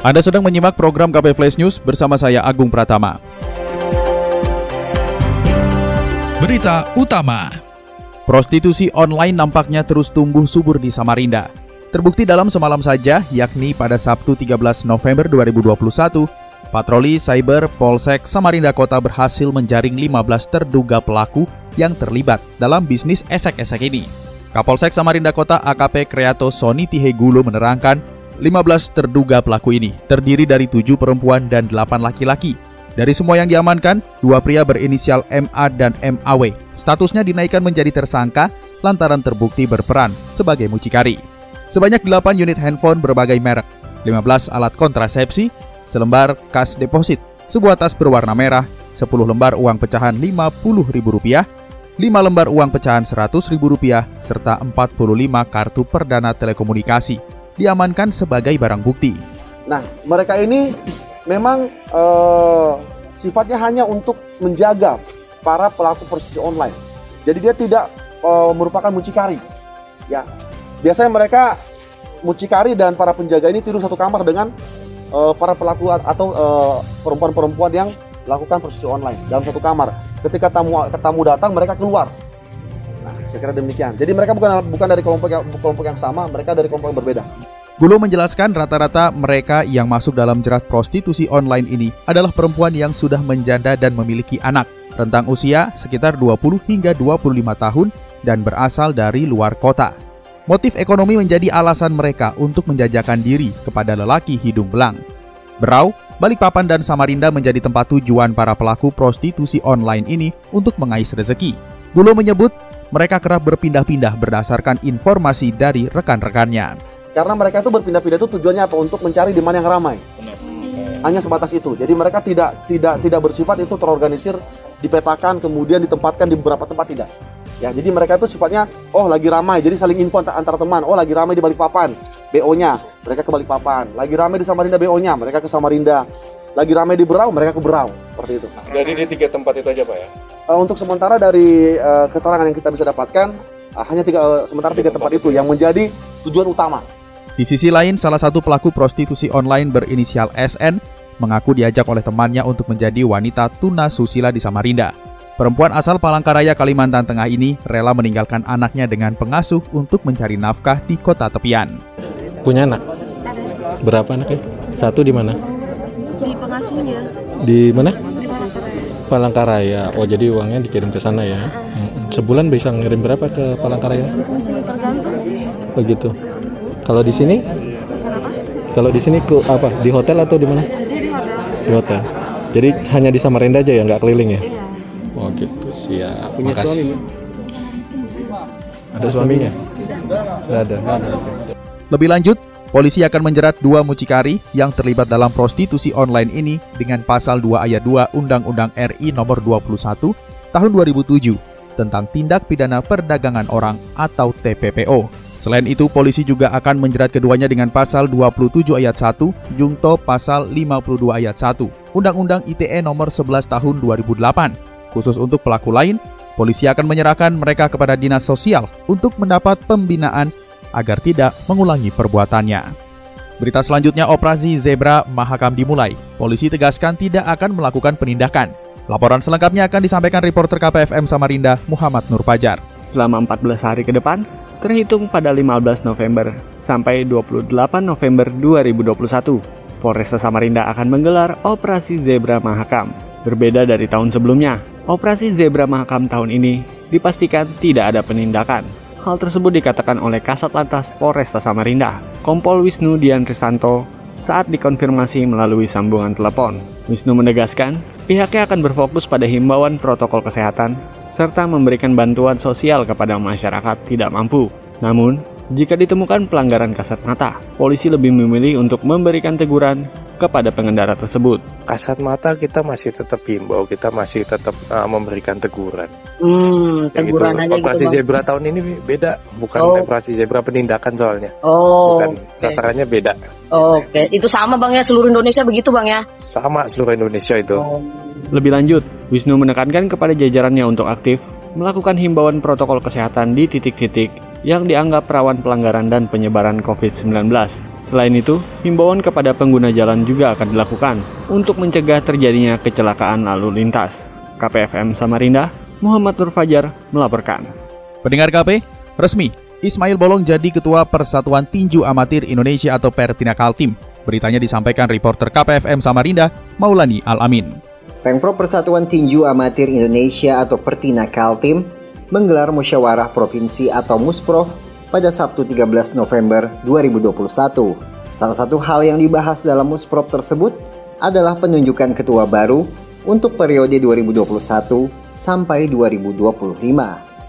Anda sedang menyimak program KP Flash News bersama saya Agung Pratama. Berita utama. Prostitusi online nampaknya terus tumbuh subur di Samarinda. Terbukti dalam semalam saja, yakni pada Sabtu 13 November 2021, patroli cyber Polsek Samarinda Kota berhasil menjaring 15 terduga pelaku yang terlibat dalam bisnis esek-esek ini. Kapolsek Samarinda Kota AKP Kreato Soni Tihegulo menerangkan 15 terduga pelaku ini terdiri dari tujuh perempuan dan delapan laki-laki. Dari semua yang diamankan, dua pria berinisial MA dan MAW. Statusnya dinaikkan menjadi tersangka lantaran terbukti berperan sebagai mucikari. Sebanyak 8 unit handphone berbagai merek, 15 alat kontrasepsi, selembar kas deposit, sebuah tas berwarna merah, 10 lembar uang pecahan Rp50.000, 5 lembar uang pecahan Rp100.000, serta 45 kartu perdana telekomunikasi diamankan sebagai barang bukti. Nah, mereka ini memang eh, sifatnya hanya untuk menjaga para pelaku prostitusi online. Jadi dia tidak eh, merupakan mucikari. Ya, biasanya mereka mucikari dan para penjaga ini tidur satu kamar dengan eh, para pelaku atau perempuan-perempuan yang melakukan prostitusi online dalam satu kamar. Ketika tamu tamu datang, mereka keluar. Nah, saya kira demikian. Jadi mereka bukan bukan dari kelompok yang, kelompok yang sama, mereka dari kelompok yang berbeda. Gulo menjelaskan rata-rata mereka yang masuk dalam jerat prostitusi online ini adalah perempuan yang sudah menjanda dan memiliki anak, rentang usia sekitar 20 hingga 25 tahun dan berasal dari luar kota. Motif ekonomi menjadi alasan mereka untuk menjajakan diri kepada lelaki hidung belang. Berau, Balikpapan dan Samarinda menjadi tempat tujuan para pelaku prostitusi online ini untuk mengais rezeki. Gulo menyebut mereka kerap berpindah-pindah berdasarkan informasi dari rekan-rekannya. Karena mereka itu berpindah-pindah itu tujuannya apa? Untuk mencari di mana yang ramai. Hanya sebatas itu. Jadi mereka tidak tidak tidak bersifat itu terorganisir, dipetakan, kemudian ditempatkan di beberapa tempat tidak. Ya, jadi mereka itu sifatnya oh lagi ramai, jadi saling info antar teman. Oh lagi ramai di Balikpapan, BO-nya, mereka ke Balikpapan. Lagi ramai di Samarinda BO-nya, mereka ke Samarinda. Lagi ramai di Berau, mereka ke Berau, seperti itu. Jadi di tiga tempat itu aja pak ya? Uh, untuk sementara dari uh, keterangan yang kita bisa dapatkan, uh, hanya tiga uh, sementara tiga tempat itu yang menjadi tujuan utama. Di sisi lain, salah satu pelaku prostitusi online berinisial SN mengaku diajak oleh temannya untuk menjadi wanita tuna susila di Samarinda. Perempuan asal Palangkaraya, Kalimantan Tengah ini rela meninggalkan anaknya dengan pengasuh untuk mencari nafkah di kota tepian. Punya anak? Berapa anaknya? Satu di mana? Di pengasuhnya. Di mana? Di Palangkaraya. Palangkaraya. Oh, jadi uangnya dikirim ke sana ya. Sebulan bisa ngirim berapa ke Palangkaraya? Tergantung sih. Begitu. Kalau di sini? Kenapa? Kalau di sini ke apa? Di hotel atau di mana? Di hotel. Di hotel. Jadi hanya di Samarinda aja ya, nggak keliling ya? Iya. Oh gitu, siap. Punya Makasih. suami? Ada suaminya? Nggak ada. Lebih lanjut, polisi akan menjerat dua mucikari yang terlibat dalam prostitusi online ini dengan pasal 2 ayat 2 Undang-Undang RI nomor 21 tahun 2007 tentang tindak pidana perdagangan orang atau TPPO. Selain itu, polisi juga akan menjerat keduanya dengan pasal 27 ayat 1 Jungto pasal 52 ayat 1 Undang-Undang ITE nomor 11 tahun 2008. Khusus untuk pelaku lain, polisi akan menyerahkan mereka kepada dinas sosial untuk mendapat pembinaan agar tidak mengulangi perbuatannya. Berita selanjutnya operasi Zebra Mahakam dimulai. Polisi tegaskan tidak akan melakukan penindakan. Laporan selengkapnya akan disampaikan reporter KPFM Samarinda Muhammad Nur Fajar. Selama 14 hari ke depan, terhitung pada 15 November sampai 28 November 2021, Polresta Samarinda akan menggelar Operasi Zebra Mahakam. Berbeda dari tahun sebelumnya, Operasi Zebra Mahakam tahun ini dipastikan tidak ada penindakan. Hal tersebut dikatakan oleh Kasat Lantas Polresta Samarinda, Kompol Wisnu Dian Risanto, saat dikonfirmasi melalui sambungan telepon. Wisnu menegaskan, pihaknya akan berfokus pada himbauan protokol kesehatan serta memberikan bantuan sosial kepada masyarakat tidak mampu. Namun, jika ditemukan pelanggaran kasat mata, polisi lebih memilih untuk memberikan teguran kepada pengendara tersebut. Kasat mata kita masih tetap himbau, kita masih tetap uh, memberikan teguran. Hmm, Kayak teguran gitu. aja Operasi gitu zebra tahun ini beda, bukan Oh. operasi zebra penindakan soalnya. Oh, bukan oke. sasarannya beda. Oke, itu sama bang ya seluruh Indonesia begitu bang ya? Sama seluruh Indonesia itu. Oh. Lebih lanjut, Wisnu menekankan kepada jajarannya untuk aktif melakukan himbauan protokol kesehatan di titik-titik yang dianggap rawan pelanggaran dan penyebaran COVID-19. Selain itu, himbauan kepada pengguna jalan juga akan dilakukan untuk mencegah terjadinya kecelakaan lalu lintas. KPFM Samarinda, Muhammad Nur Fajar melaporkan. Pendengar KP, resmi Ismail Bolong jadi Ketua Persatuan Tinju Amatir Indonesia atau Pertina Kaltim. Beritanya disampaikan reporter KPFM Samarinda, Maulani Al-Amin. Pengprov Persatuan Tinju Amatir Indonesia atau Pertina Kaltim menggelar musyawarah provinsi atau Musprov pada Sabtu 13 November 2021. Salah satu hal yang dibahas dalam Musprov tersebut adalah penunjukan ketua baru untuk periode 2021 sampai 2025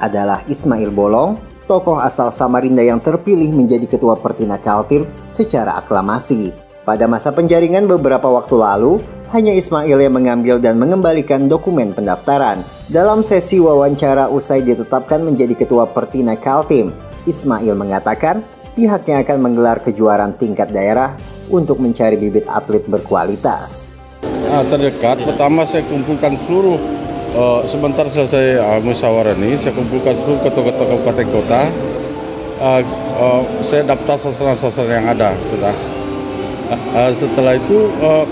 adalah Ismail Bolong, tokoh asal Samarinda yang terpilih menjadi ketua Pertina Kaltim secara aklamasi. Pada masa penjaringan beberapa waktu lalu, hanya Ismail yang mengambil dan mengembalikan dokumen pendaftaran. Dalam sesi wawancara usai ditetapkan menjadi ketua Pertina Kaltim, Ismail mengatakan pihaknya akan menggelar kejuaraan tingkat daerah untuk mencari bibit atlet berkualitas. Nah, terdekat pertama saya kumpulkan seluruh eh, sebentar selesai uh, musyawarah ini saya kumpulkan seluruh ketua-ketua kabupaten kota Eh, eh, saya daftar sasaran-sasaran yang ada sudah Eh, setelah itu eh,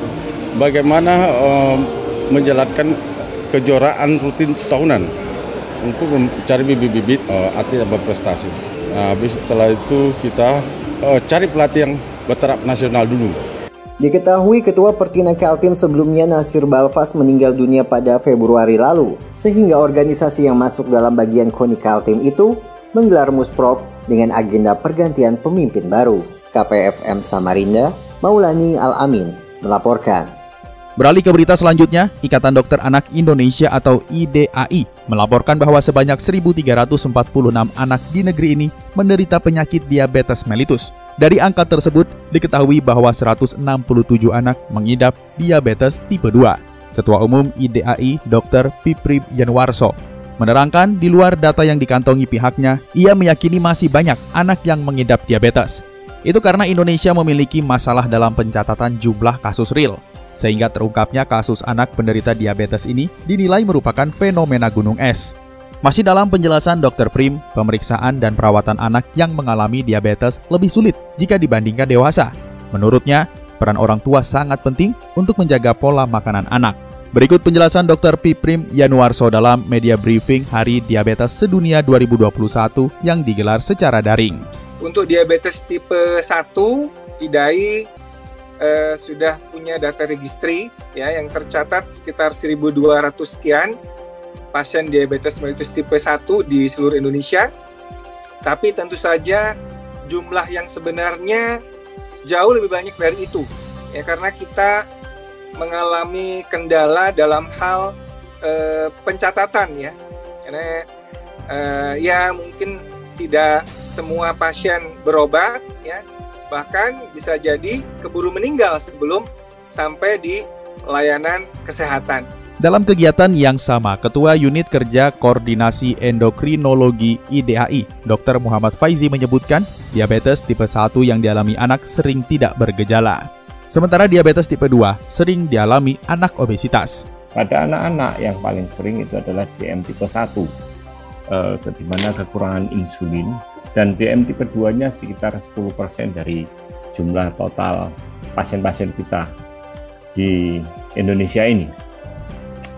bagaimana eh, menjalankan kejuaraan rutin tahunan untuk mencari bibit-bibit eh, atlet yang berprestasi. Nah, habis setelah itu kita eh, cari pelatih yang bertaraf nasional dulu. Diketahui ketua Pertina Kaltim sebelumnya Nasir Balfas meninggal dunia pada Februari lalu, sehingga organisasi yang masuk dalam bagian KONI Kaltim itu menggelar Musprov dengan agenda pergantian pemimpin baru. KPFM Samarinda, Maulani Al-Amin melaporkan. Beralih ke berita selanjutnya, Ikatan Dokter Anak Indonesia atau IDAI melaporkan bahwa sebanyak 1.346 anak di negeri ini menderita penyakit diabetes mellitus. Dari angka tersebut, diketahui bahwa 167 anak mengidap diabetes tipe 2. Ketua Umum IDAI Dr. Piprib Yanwarso menerangkan di luar data yang dikantongi pihaknya, ia meyakini masih banyak anak yang mengidap diabetes. Itu karena Indonesia memiliki masalah dalam pencatatan jumlah kasus real, sehingga terungkapnya kasus anak penderita diabetes ini dinilai merupakan fenomena gunung es. Masih dalam penjelasan Dr. Prim, pemeriksaan dan perawatan anak yang mengalami diabetes lebih sulit jika dibandingkan dewasa. Menurutnya, peran orang tua sangat penting untuk menjaga pola makanan anak. Berikut penjelasan Dr. Piprim Yanuarso dalam media briefing Hari Diabetes Sedunia 2021 yang digelar secara daring. Untuk diabetes tipe 1, IDAI eh, sudah punya data registry ya yang tercatat sekitar 1.200 sekian pasien diabetes mellitus tipe 1 di seluruh Indonesia. Tapi tentu saja jumlah yang sebenarnya jauh lebih banyak dari itu. Ya karena kita mengalami kendala dalam hal eh, pencatatan ya. Karena eh, ya mungkin tidak semua pasien berobat ya. Bahkan bisa jadi keburu meninggal sebelum sampai di layanan kesehatan. Dalam kegiatan yang sama, Ketua Unit Kerja Koordinasi Endokrinologi IDAI, Dr. Muhammad Faizi menyebutkan, diabetes tipe 1 yang dialami anak sering tidak bergejala. Sementara diabetes tipe 2 sering dialami anak obesitas. Pada anak-anak yang paling sering itu adalah DM tipe 1, eh, di mana kekurangan insulin, dan DM tipe 2-nya sekitar 10% dari jumlah total pasien-pasien kita di Indonesia ini.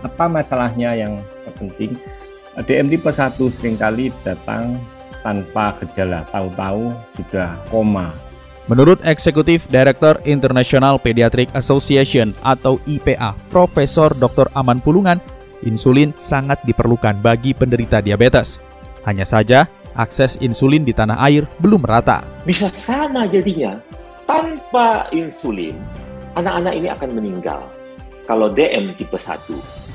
Apa masalahnya yang terpenting? DM tipe 1 sering kali datang tanpa gejala, tahu-tahu sudah koma. Menurut Eksekutif Direktur International Pediatric Association atau IPA, Profesor Dr. Aman Pulungan, insulin sangat diperlukan bagi penderita diabetes. Hanya saja, akses insulin di tanah air belum merata. Bisa sama jadinya, tanpa insulin, anak-anak ini akan meninggal. Kalau DM tipe 1.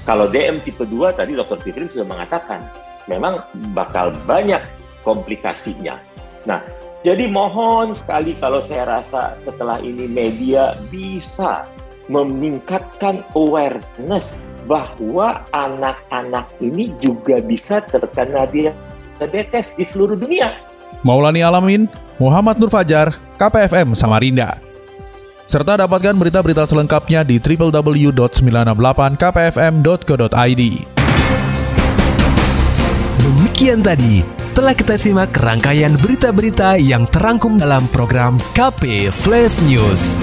Kalau DM tipe 2 tadi Dr. Fitrin sudah mengatakan, memang bakal banyak komplikasinya. Nah, Jadi mohon sekali kalau saya rasa setelah ini media bisa meningkatkan awareness bahwa anak-anak ini juga bisa terkena diabetes di seluruh dunia. Maulani Alamin, Muhammad Nur Fajar, KPFM Samarinda. Serta dapatkan berita-berita selengkapnya di www.968kpfm.co.id. Demikian tadi telah kita simak rangkaian berita-berita yang terangkum dalam program KP Flash News.